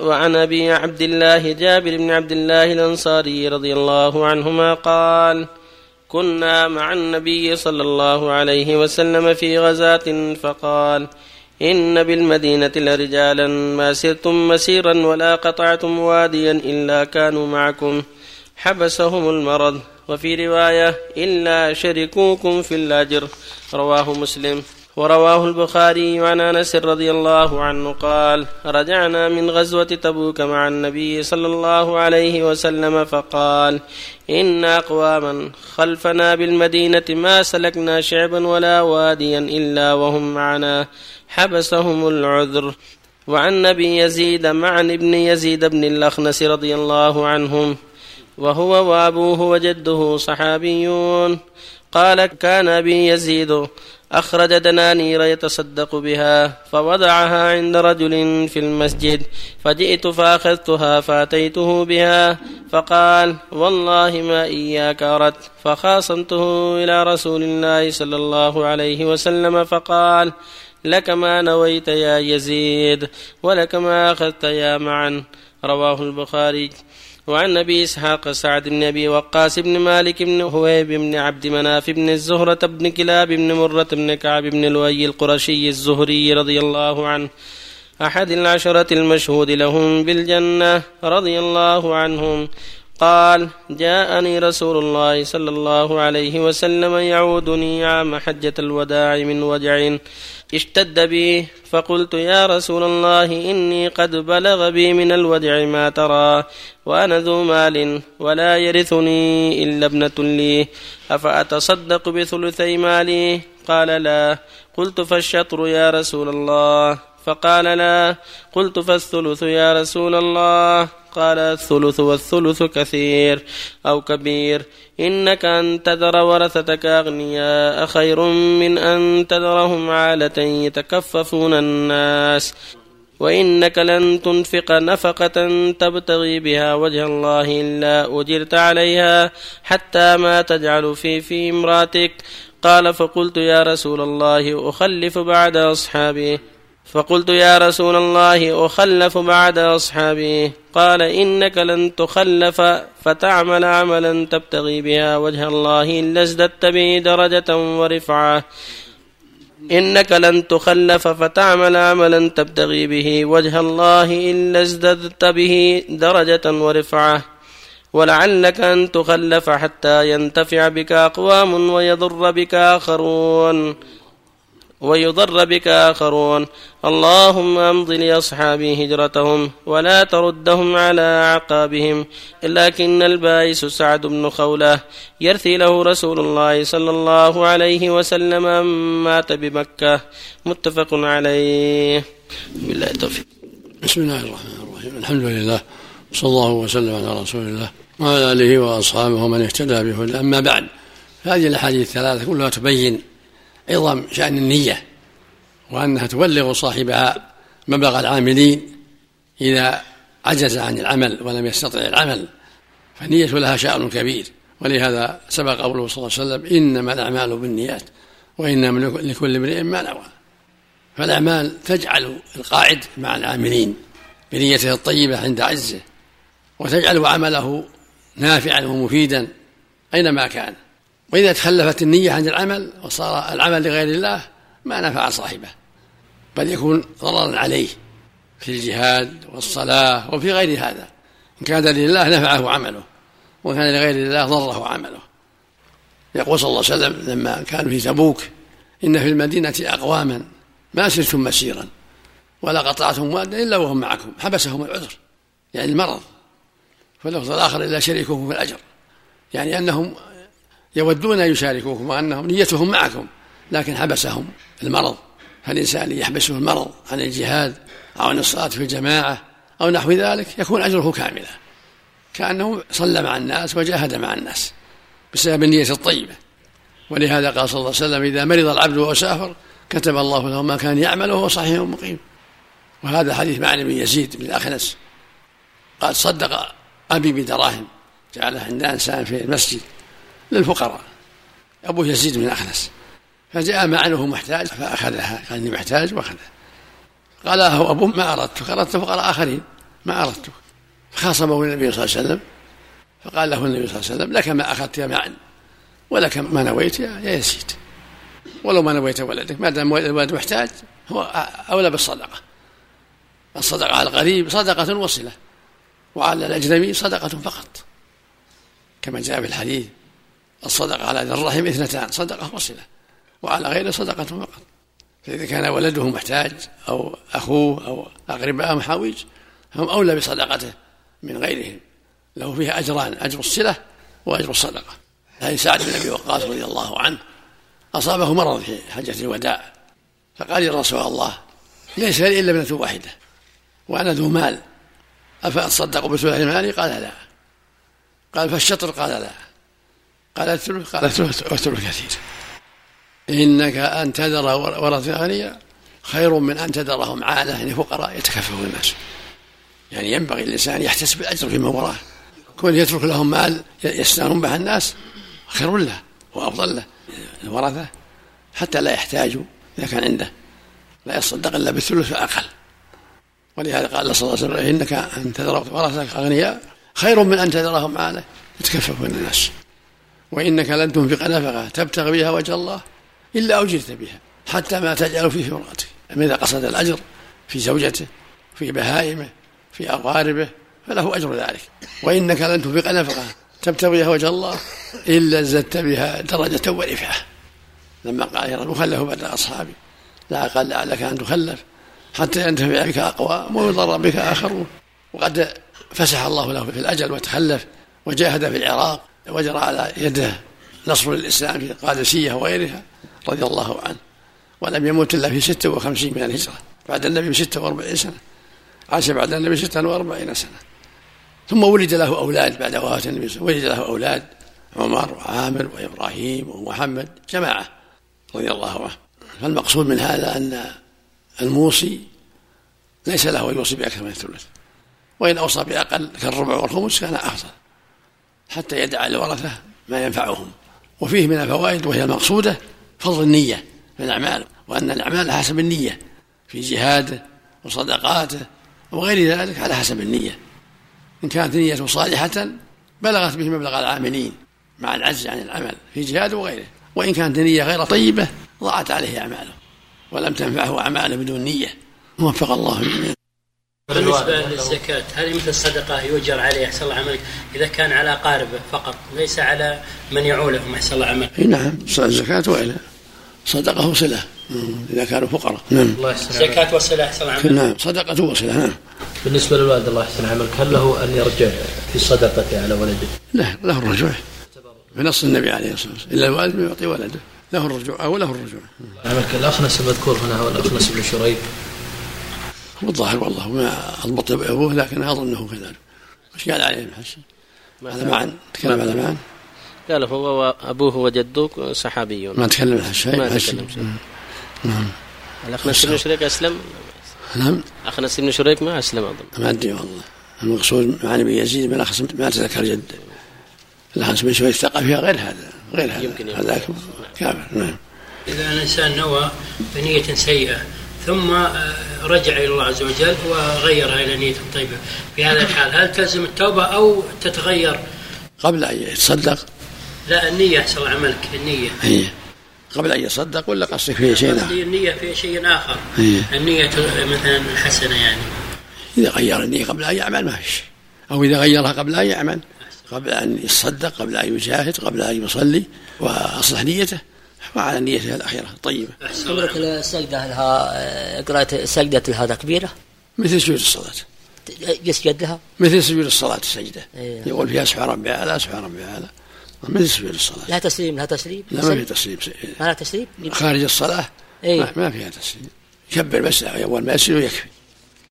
وعن أبي عبد الله جابر بن عبد الله الأنصاري رضي الله عنهما قال كنا مع النبي صلى الله عليه وسلم في غزاة فقال إن بالمدينة لرجالا ما سرتم مسيرا ولا قطعتم واديا إلا كانوا معكم. حبسهم المرض. وفي رواية إلا شركوكم في الاجر رواه مسلم. ورواه البخاري عن أنس رضي الله عنه قال رجعنا من غزوة تبوك مع النبي صلى الله عليه وسلم فقال ان أقواما خلفنا بالمدينة ما سلكنا شعبا ولا واديا إلا وهم معنا حبسهم العذر. وعن أبي يزيد مع ابن يزيد بن الأخنس رضي الله عنهم وهو وأبوه وجده صحابيون. قال كان أبي يزيد أخرج دنانير يتصدق بها فوضعها عند رجل في المسجد فجئت فأخذتها فأتيته بها فقال والله ما إياك أردت فخاصمته إلى رسول الله صلى الله عليه وسلم فقال لك ما نويت يا يزيد ولك ما أخذت يا معا رواه البخاري وعن أبي إسحاق سعد بن أبي وقاص بن مالك بن هويب بن عبد مناف بن الزهرة بن كلاب بن مرة بن كعب بن لؤي القرشي الزهري رضي الله عنه أحد العشرة المشهود لهم بالجنة رضي الله عنهم. قال جاءني رسول الله صلى الله عليه وسلم يعودني عام حجة الوداع من وجع اشتد بي فقلت يا رسول الله إني قد بلغ بي من الوجع ما ترى وأنا ذو مال ولا يرثني إلا ابنة لي أفأتصدق بثلثي مالي؟ قال لا. قلت فالشطر يا رسول الله. فقال لا. قلت فالثلث يا رسول الله. قال الثلث والثلث كثير أو كبير. إنك أن تذر ورثتك أغنياء خير من أن تذرهم عالة يتكففون الناس. وإنك لن تنفق نفقة تبتغي بها وجه الله إلا أجرت عليها حتى ما تجعل في في امراتك. قال فقلت يا رسول الله أخلف بعد أصحابي. فقلت يا رسول الله أخلف بعد أصحابي. قال إنك لن تخلف فتعمل عملا تبتغي بها وجه الله إلا ازددت به درجة ورفعة. إنك لن تخلف فتعمل عملا تبتغي به وجه الله إلا ازددت به درجة ورفعة. ولعلك أن تخلف حتى ينتفع بك أقوام ويضر بك آخرون. ويضر بك آخرون. اللهم أمض لأصحابي هجرتهم ولا تردهم على أعقابهم. لكن البائس سعد بن خولة يرثي له رسول الله صلى الله عليه وسلم مات بمكة. متفق عليه. بالله التوفيق. بسم الله الرحمن الرحيم. الحمد لله. صلى الله وسلم على رسول الله وعلى آله وأصحابه ومن اهتدى به. أما بعد هذه الأحاديث الثلاثة كلها تبين عظم شأن النية وأنها تبلغ صاحبها مبلغ العاملين إذا عجز عن العمل ولم يستطع العمل فالنية لها شأن كبير ولهذا سبق قوله صلى الله عليه وسلم إنما الأعمال بالنيات وإنما لكل امرئ ما نوى. فالأعمال تجعل القاعد مع العاملين بنيته الطيبة عند عزه وتجعل عمله نافعا ومفيدا أينما كان. وإذا تخلفت النية عن العمل وصار العمل لغير الله ما نفع صاحبه بل يكون ضررا عليه في الجهاد والصلاة وفي غير هذا. إن كان لله نفعه عمله وإن كان لغير الله ضره عمله. يقول صلى الله عليه وسلم لما كانوا في تبوك إن في المدينة أقواما ما سرتم مسيرا ولا قطعتم وادا إلا وهم معكم حبسهم العذر يعني المرض. فاللفظ الآخر إلا شريكهم في الأجر يعني أنهم يودون أن يشاركوكم وأنهم نيتهم معكم لكن حبسهم المرض. فالإنسان يحبسه المرض عن الجهاد أو عن الصلاة في الجماعة أو نحو ذلك؟ يكون أجره كاملا. كأنه صلى مع الناس وجاهد مع الناس بسبب النية الطيبة. ولهذا قال صلى الله عليه وسلم إذا مرض العبد وهو سافر كتب الله له ما كان يعمل وهو صحيح مقيم. وهذا حديث معنى بن يزيد بن الأخنس قال صدق أبي بدراهم جعلها عند إنسان في المسجد. للفقراء. أبو يزيد بن الأخنس فجاء أنه محتاج فأخذها. قال إني محتاج وأخذها. قال له أبوه ما أردت فأردت فقراء آخرين. ما أردت فخاصمه النبي صلى الله عليه وسلم. فقال له النبي صلى الله عليه وسلم لك ما أخذت معا ولك ما نويت يا نسيت ولو ما نويت ولدك ما دام الولد محتاج هو أولى بالصدقة. الصدقة على الغريب صدقة وصلة وعلى الأجنبي صدقة فقط. كما جاء في الحديث. الصدقة على ذي الرحم اثنتان صدقة وصلة. وعلى غيره صدقة فقط. فإذا كان ولده محتاج أو أخوه أو أقرباء محاويج هم أولى بصدقته من غيرهم. له فيها أجران أجر الصلة وأجر الصدقة. هذه سعد بن أبي وقاص رضي الله عنه أصابه مرض في حجة الوداع. فقال يا رسول الله ليس لي إلا ابنة واحدة وأنا ذو مال. أفأتصدق بثلث مالي قال لا. قال فالشطر؟ قال لا. قال الثلث قال الثلث والثلث كثير إنك أن تذر ورثة أغنياء خير من أن تذرهم عالة يعني فقراء يتكففون الناس. يعني ينبغي الإنسان يحتسب الأجر فيما وراه كون يترك لهم مال يستانون به الناس خير له وأفضل له. الورثة حتى لا يحتاجوا إذا كان عنده. لا يصدق إلا بالثلث فأقل ولهذا قال صلى الله عليه وسلم إنك أن تذر ورثتك أغنياء خير من أن تذرهم عالة يتكففون الناس. وإنك لن تنفق نفقة تبتغي بها وجه الله إلا أجرت بها حتى ما تجعل في امرأتك إذا قصد الأجر في زوجته في بهائمه في أقاربه فله أجر ذلك. وإنك لن تنفق نفقة تبتغي بها وجه الله إلا زدت بها درجة ورفعة. لما قال يا مخلف بعد أصحابي. لا أقل لعلك أن تخلف حتى ينتفع بك أقوام ويضر بك آخرون. وقد فسح الله له في الأجل وتخلف وجاهد في العراق. وجرى على يده نصر الإسلام في القادسية وغيرها رضي الله عنه. ولم يموت إلا في ستة وخمسين من الهجرة بعد النبي بستة وأربعين سنة. عاش بعد النبي ستة وأربعين سنة. ثم ولد له أولاد بعد وفاة النبي ولد له أولاد عمر وعامر وإبراهيم ومحمد جماعة رضي الله عنه فالمقصود من هذا أن الموصي ليس له أن يوصي بأكثر من الثلث. وإن أوصى بأقل كالربع والخمس كان أفضل حتى يدع الورثة ما ينفعهم. وفيه من الفوائد وهي المقصودة فضل النية في الأعمال وأن الأعمال حسب النية في جهاده وصدقاته وغير ذلك على حسب النية. إن كانت نيته صالحة بلغت به مبلغ العاملين مع العجز عن العمل في جهاد وغيره. وإن كانت النية غير طيبة ضاعت عليه أعماله ولم تنفعه أعماله بدون نية. وفق الله بالنسبة للزكاة هذه مثل الصدقة يؤجر عليه أحسن الله عملك إذا كان على أقاربه فقط ليس على من يعولهم أحسن الله عملك نعم الزكاة وإلى صدقة وصلة. إذا كانوا فقراء. نعم. زكاة وصلة أحسن الله عملك نعم صدقة وصلة نعم. بالنسبة للوالد الله يحسن عملك هل له أن يرجع في صدقته على ولده؟ لا له الرجوع. بنص النبي عليه الصلاة والسلام. إلا الوالد يعطي ولده. له الرجوع أو له الرجوع. عملك الأخنس المذكور هنا هو الأخنس بن شريب هو الظاهر والله ما أضبط أبوه لكن أظنه كذلك. وش قال عليه المحسن هذا معا تكلم على معا قال هو وأبوه وجدوك صحابيون. ما تكلم عن شيء ما تكلم شيء. نعم. الأخنس بن شريك أسلم؟ نعم. أخنس بن شريك ما أسلم أظن. ما أدري والله. المقصود مع ابن يزيد بن أخنس ما أتذكر جد. الأخنس بن شريك فيها غير هذا غير هذا. يمكن. هذاك كافر. نعم. إذا الإنسان نوى بنية سيئة ثم آه، رجع إلى الله عز وجل وغيرها إلى نية طيبة في هذا الحال هل تلزم التوبة أو تتغير؟ قبل أن يتصدق؟ لا النية أحسن الله عملك النية. هي قبل أن يصدق ولا قصدك فيه شيء قصدي النية في شيء آخر. هي. النية مثلا حسنة يعني. إذا غير النية قبل أن يعمل ما في شيء أو إذا غيرها قبل أن يعمل. قبل أن يتصدق قبل أن يجاهد قبل أن يصلي وأصلح نيته. وعلى نيته الأخيرة. الطيبة عمرك عملك. السجدة لها قراءة سجدة لها تكبيرة مثل سجود الصلاة. يسجد لها مثل سجود الصلاة السجدة. إيه. يقول فيها سبحان ربي أعلى سبحان ربي أعلى. مثل سجود الصلاة. لها تسليم لها تسليم؟ لا ما في تسليم. ما لها تسليم؟ خارج الصلاة. ما- ما فيها تسليم. يكبر بس أول ما يسجد ويكفي